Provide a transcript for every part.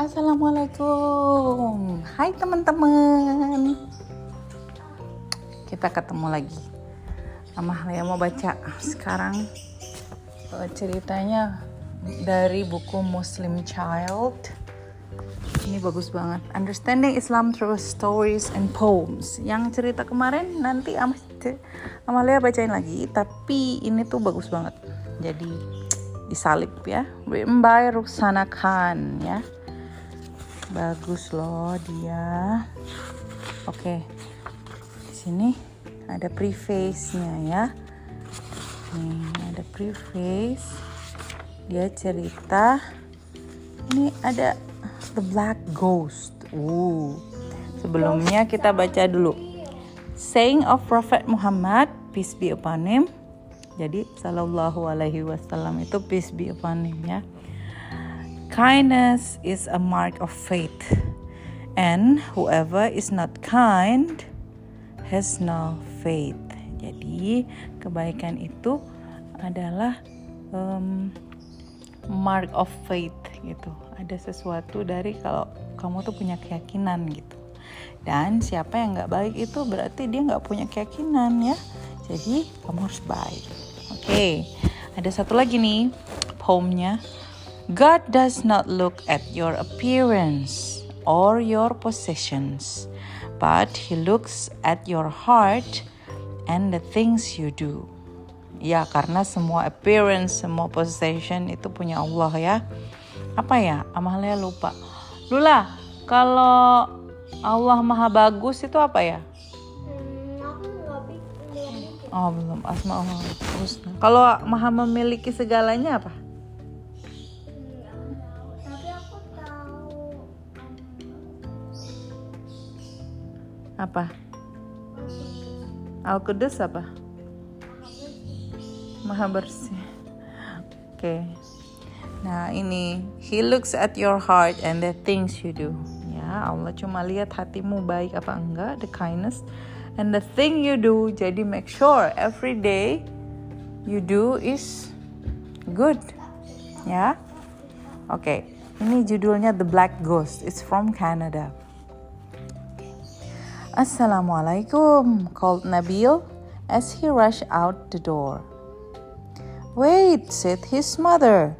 Assalamualaikum. Hai teman-teman. Kita ketemu lagi. Amalia mau baca sekarang uh, ceritanya dari buku Muslim Child. Ini bagus banget. Understanding Islam through Stories and Poems. Yang cerita kemarin nanti Am Amalia bacain lagi, tapi ini tuh bagus banget. Jadi disalib ya. Written by Ruksana Khan ya. Bagus loh dia. Oke. Sini ada preface-nya ya. Nih, ada preface. Dia cerita ini ada The Black Ghost. Uh. Sebelumnya kita baca dulu. Saying of Prophet Muhammad, peace be upon him. Jadi sallallahu alaihi wasallam itu peace be upon him ya. Kindness is a mark of faith. And whoever is not kind has no faith. Jadi kebaikan itu adalah um, mark of faith gitu. Ada sesuatu dari kalau kamu tuh punya keyakinan gitu. Dan siapa yang nggak baik itu berarti dia nggak punya keyakinan ya. Jadi kamu harus baik. Oke, okay. ada satu lagi nih poemnya. God does not look at your appearance or your possessions, but He looks at your heart and the things you do. Ya, karena semua appearance, semua possession itu punya Allah ya. Apa ya? Amalia lupa. Lula, kalau Allah Maha Bagus itu apa ya? Oh belum Asma Allah Husna. Kalau Maha memiliki segalanya apa? Apa? Al Kudus apa? Maha bersih. Oke. Okay. Nah ini He looks at your heart and the things you do. Allah cuma lihat hatimu baik apa enggak the kindness and the thing you do jadi make sure every day you do is good ya oke okay. ini judulnya The Black Ghost it's from Canada Assalamualaikum called Nabil as he rushed out the door Wait said his mother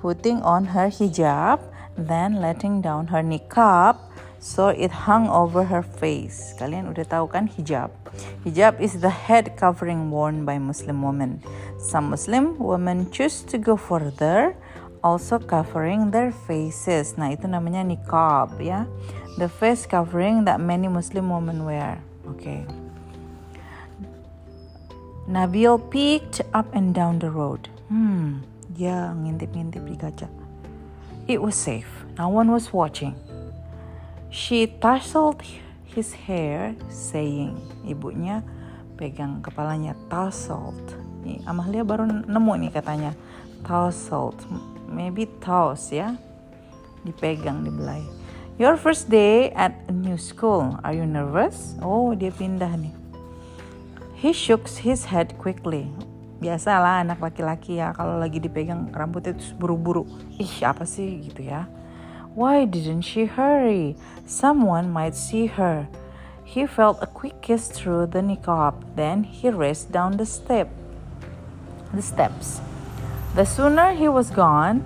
putting on her hijab then letting down her niqab so it hung over her face. Kalian udah tahu kan hijab? Hijab is the head covering worn by Muslim women. Some Muslim women choose to go further, also covering their faces. Nah, itu namanya niqab ya. The face covering that many Muslim women wear. Okay. Nabil peeked up and down the road. Hmm, dia ngintip-ngintip di kaca. It was safe. No one was watching. She tousled his hair, saying, ibunya pegang kepalanya, tousled. Nih, Amalia baru nemu nih katanya, tousled. Maybe toss ya, dipegang, dibelai. Your first day at a new school. Are you nervous? Oh, dia pindah nih. He shook his head quickly. Biasalah anak laki-laki ya kalau lagi dipegang rambutnya itu buru-buru. Ih apa sih? Gitu ya. Why didn't she hurry? Someone might see her. He felt a quick kiss through the niqab. Then he raced down the step the steps the sooner he was gone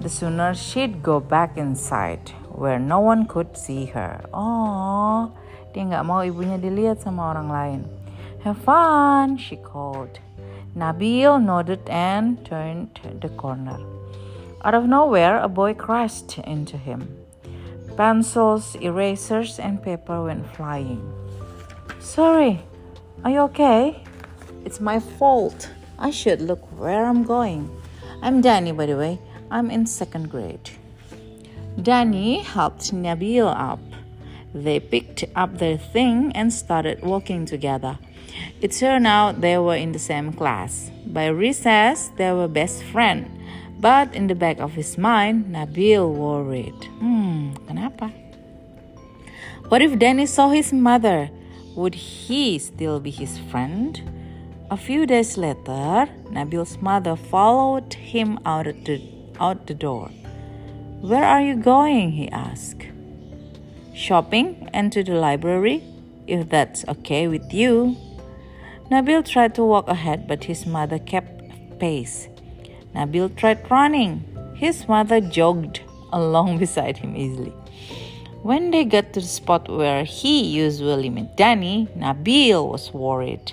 the sooner she'd go back inside where no one could see her oh dia nggak mau ibunya dilihat sama orang lain have fun she called Nabil nodded and turned the corner. Out of nowhere, a boy crashed into him. Pencils, erasers, and paper went flying. Sorry, are you okay? It's my fault. I should look where I'm going. I'm Danny, by the way. I'm in second grade. Danny helped Nabil up. They picked up their thing and started walking together. It turned out they were in the same class. By recess, they were best friends. But in the back of his mind, Nabil worried. Hmm, kenapa? What if Danny saw his mother? Would he still be his friend? A few days later, Nabil's mother followed him out the, out the door. Where are you going? he asked. Shopping and to the library, if that's okay with you. Nabil tried to walk ahead, but his mother kept pace. Nabil tried running. His mother jogged along beside him easily. When they got to the spot where he usually met Danny, Nabil was worried.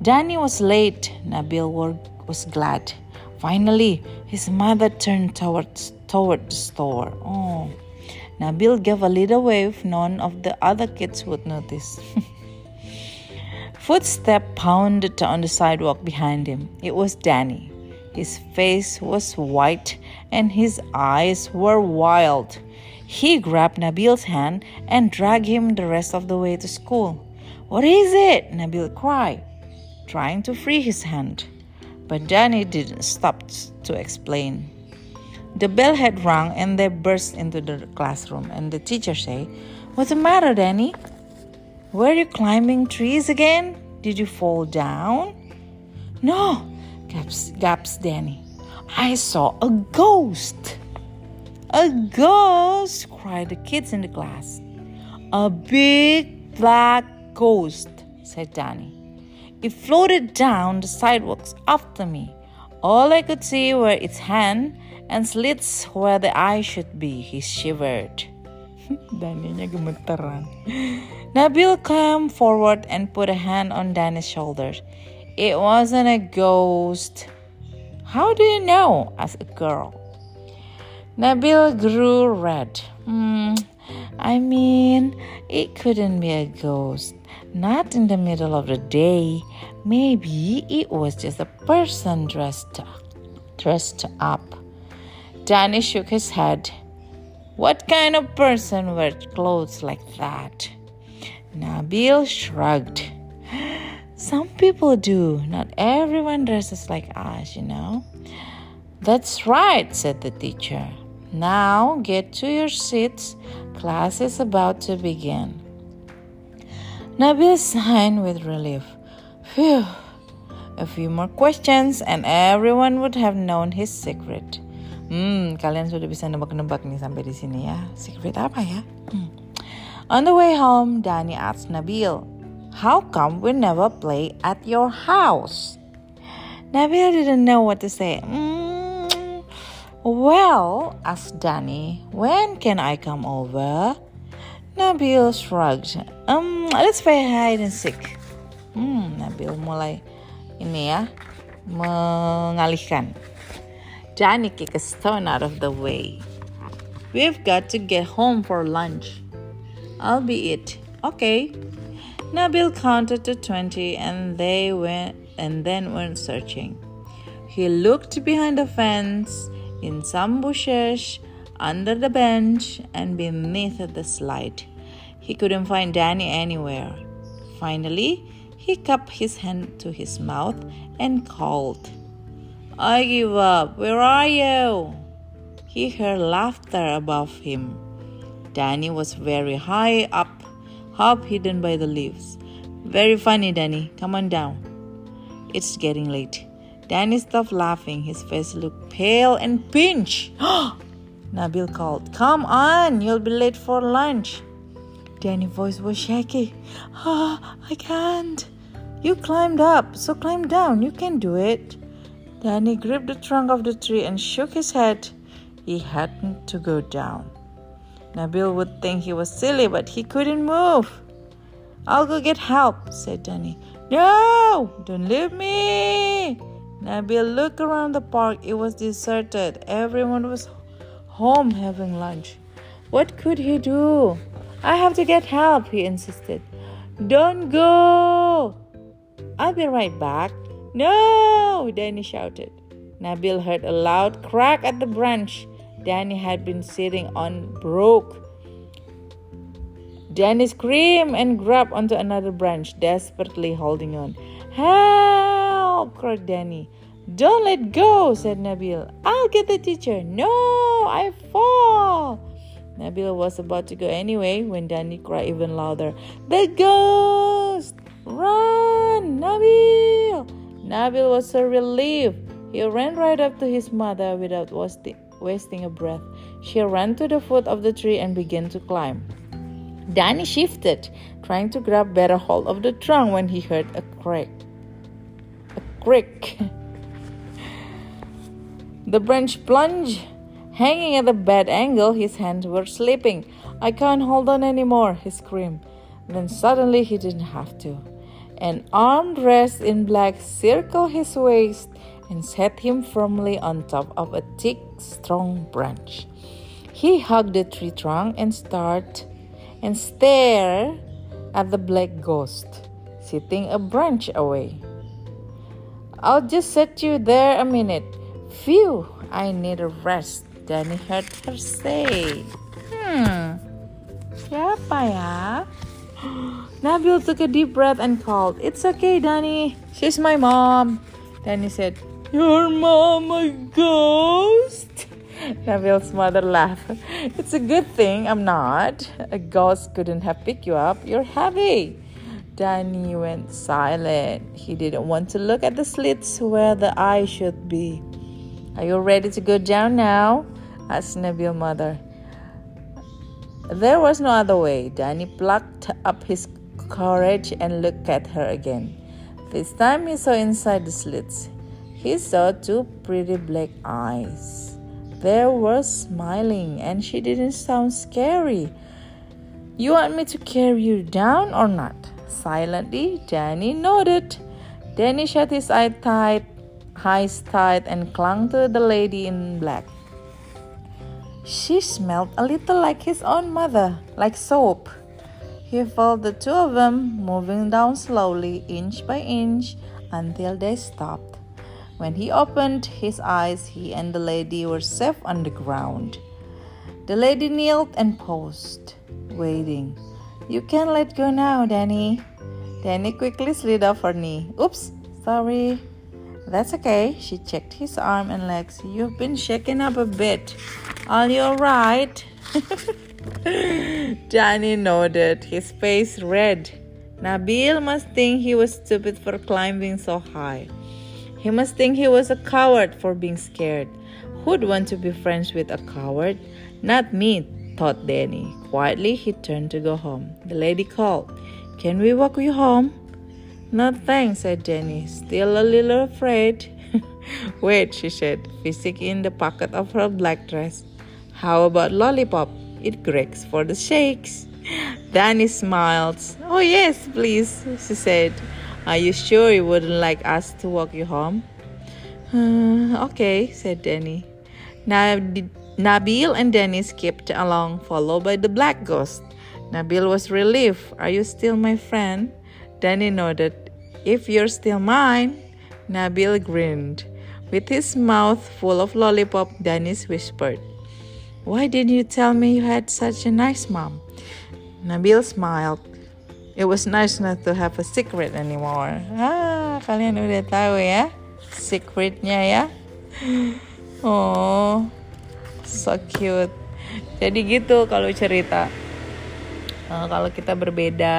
Danny was late. Nabil was glad. Finally, his mother turned towards toward the store. Oh, Nabil gave a little wave. None of the other kids would notice. Footstep pounded on the sidewalk behind him. It was Danny. His face was white and his eyes were wild. He grabbed Nabil's hand and dragged him the rest of the way to school. What is it? Nabil cried trying to free his hand. But Danny didn't stop to explain. The bell had rung and they burst into the classroom and the teacher said, What's the matter, Danny? Were you climbing trees again? Did you fall down? No, gaps, gaps Danny. I saw a ghost. A ghost, cried the kids in the class. A big black ghost, said Danny. It floated down the sidewalks after me. All I could see were its hand and slits where the eye should be. He shivered. Daninya gemeteran. Nabil came forward and put a hand on Danny's shoulder. It wasn't a ghost. How do you know? asked a girl. Nabil grew red. Hmm, I mean, it couldn't be a ghost. Not in the middle of the day. Maybe it was just a person dressed dressed up. Danny shook his head. What kind of person wears clothes like that? Nabil shrugged. Some people do. Not everyone dresses like us, you know. That's right, said the teacher. Now get to your seats. Class is about to begin. Nabil sighed with relief. Phew. A few more questions and everyone would have known his secret. Hmm, kalian sudah bisa nebak-nebak nih sampai di sini ya. Secret apa ya? Hmm. On the way home, Danny asked Nabil, How come we never play at your house? Nabil didn't know what to say. Mm, well, asked Danny, when can I come over? Nabil shrugged. Um, let's play hide and seek. Hmm, Nabil mulai ini ya mengalihkan. Danny kicked a stone out of the way. We've got to get home for lunch. I'll be it. Okay. Nabil counted to 20 and they went and then went searching. He looked behind the fence, in some bushes, under the bench, and beneath the slide. He couldn't find Danny anywhere. Finally, he cupped his hand to his mouth and called, I give up. Where are you? He heard laughter above him. Danny was very high up, half hidden by the leaves. Very funny, Danny. Come on down. It's getting late. Danny stopped laughing. His face looked pale and pinched. Nabil called, Come on, you'll be late for lunch. Danny's voice was shaky. Ah, oh, I can't. You climbed up, so climb down. You can do it. Danny gripped the trunk of the tree and shook his head. He hadn't to go down. Nabil would think he was silly, but he couldn't move. I'll go get help, said Danny. No, don't leave me. Nabil looked around the park. It was deserted. Everyone was home having lunch. What could he do? I have to get help, he insisted. Don't go. I'll be right back. No, Danny shouted. Nabil heard a loud crack at the branch Danny had been sitting on broke. Danny screamed and grabbed onto another branch, desperately holding on. Help! Cried Danny. Don't let go, said Nabil. I'll get the teacher. No, I fall. Nabil was about to go anyway when Danny cried even louder. The ghost! Run, Nabil! Nabil was so relieved. He ran right up to his mother without wasting a breath. She ran to the foot of the tree and began to climb. Danny shifted, trying to grab better hold of the trunk when he heard a crack. Creak. the branch plunged. Hanging at a bad angle, his hands were slipping. I can't hold on anymore, he screamed. Then suddenly he didn't have to. An arm dressed in black circled his waist and set him firmly on top of a thick, strong branch. He hugged the tree trunk and started and stared at the black ghost sitting a branch away. I'll just set you there a minute. Phew, I need a rest. Danny heard her say. Hmm, siapa ya? Nabil took a deep breath and called, It's okay, Danny. She's my mom. Danny said, Your mom a ghost? Nabil's mother laughed. It's a good thing I'm not. A ghost couldn't have picked you up. You're heavy. Danny went silent. He didn't want to look at the slits where the eye should be. Are you ready to go down now? asked Nabil's mother. There was no other way. Danny plucked up his courage and looked at her again. This time he saw inside the slits. He saw two pretty black eyes. They were smiling and she didn't sound scary. You want me to carry you down or not? Silently, Danny nodded. Danny shut his eyes tight, eyes tight and clung to the lady in black. She smelled a little like his own mother, like soap. He felt the two of them moving down slowly, inch by inch, until they stopped. When he opened his eyes, he and the lady were safe on the ground. The lady knelt and paused, waiting. You can let go now, Danny. Danny quickly slid off her knee. Oops, sorry. That's okay. She checked his arm and legs. You've been shaken up a bit. Are you alright? Danny nodded, his face red. Nabil must think he was stupid for climbing so high. He must think he was a coward for being scared. Who'd want to be friends with a coward? Not me, thought Danny. Quietly, he turned to go home. The lady called, Can we walk you home? No thanks, said Danny, still a little afraid. Wait, she said, fisting in the pocket of her black dress. How about lollipop? It cracks for the shakes. Danny smiled. Oh, yes, please, she said. Are you sure you wouldn't like us to walk you home? Uh, okay, said Danny. Now, Nabil and Danny skipped along, followed by the black ghost. Nabil was relieved. Are you still my friend? Danny nodded. If you're still mine. Nabil grinned. With his mouth full of lollipop, Dennis whispered, Why didn't you tell me you had such a nice mom? Nabil smiled. It was nice not to have a secret anymore. Ah, kalian udah tahu ya secretnya ya. Oh, so cute. Jadi gitu kalau cerita. Uh, kalau kita berbeda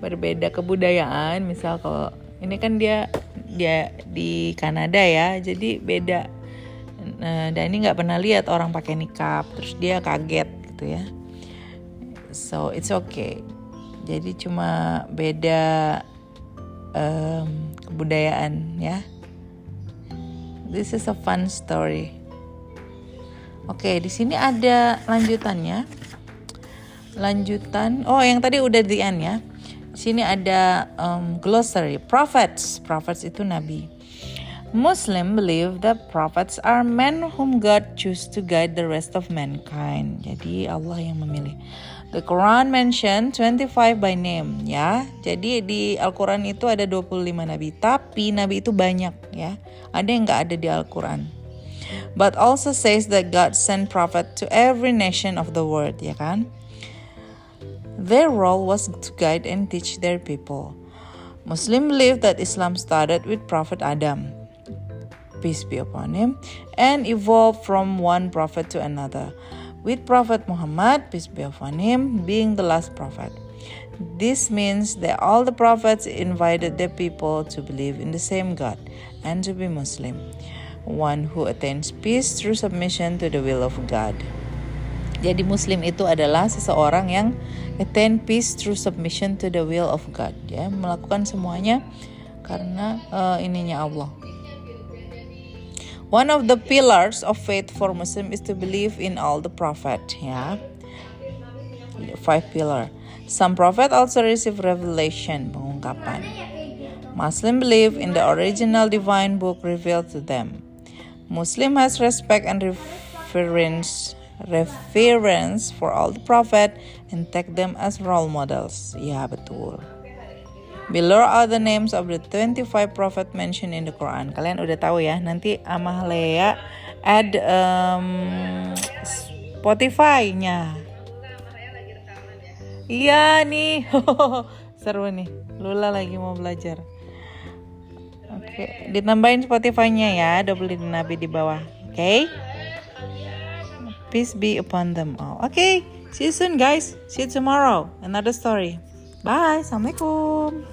berbeda kebudayaan, misal kalau ini kan dia dia di Kanada ya, jadi beda. Nah, dan ini nggak pernah lihat orang pakai nikah, terus dia kaget gitu ya. So it's okay jadi cuma beda um, kebudayaan ya this is a fun story oke di sini ada lanjutannya lanjutan oh yang tadi udah di end ya di sini ada um, glossary prophets prophets itu nabi Muslim believe that prophets are men whom God choose to guide the rest of mankind. Jadi Allah yang memilih. The Quran mention 25 by name ya. Jadi di Al-Quran itu ada 25 nabi, tapi nabi itu banyak ya. Ada yang nggak ada di Al-Quran. But also says that God sent prophet to every nation of the world, ya kan? Their role was to guide and teach their people. Muslim believe that Islam started with Prophet Adam, peace be upon him, and evolved from one prophet to another with Prophet Muhammad, peace be upon him, being the last prophet. This means that all the prophets invited their people to believe in the same God and to be Muslim. One who attains peace through submission to the will of God. Jadi muslim itu adalah seseorang yang attain peace through submission to the will of God ya, melakukan semuanya karena uh, ininya Allah. One of the pillars of faith for Muslim is to believe in all the prophet ya. Five pillar. Some prophet also receive revelation, pengungkapan. Muslim believe in the original divine book revealed to them. Muslim has respect and reverence reverence for all the prophet and take them as role models. Ya betul. Below are the names of the 25 prophet mentioned in the Quran. Kalian udah tahu ya. Nanti Amah Lea add um, Spotify-nya. Iya nih. Seru nih. Lula lagi mau belajar. Oke, ditambahin Spotify-nya ya, double nabi di bawah. Oke. Okay? Peace be upon them all. Okay, see you soon guys. See you tomorrow. Another story. Bye. Assalamualaikum.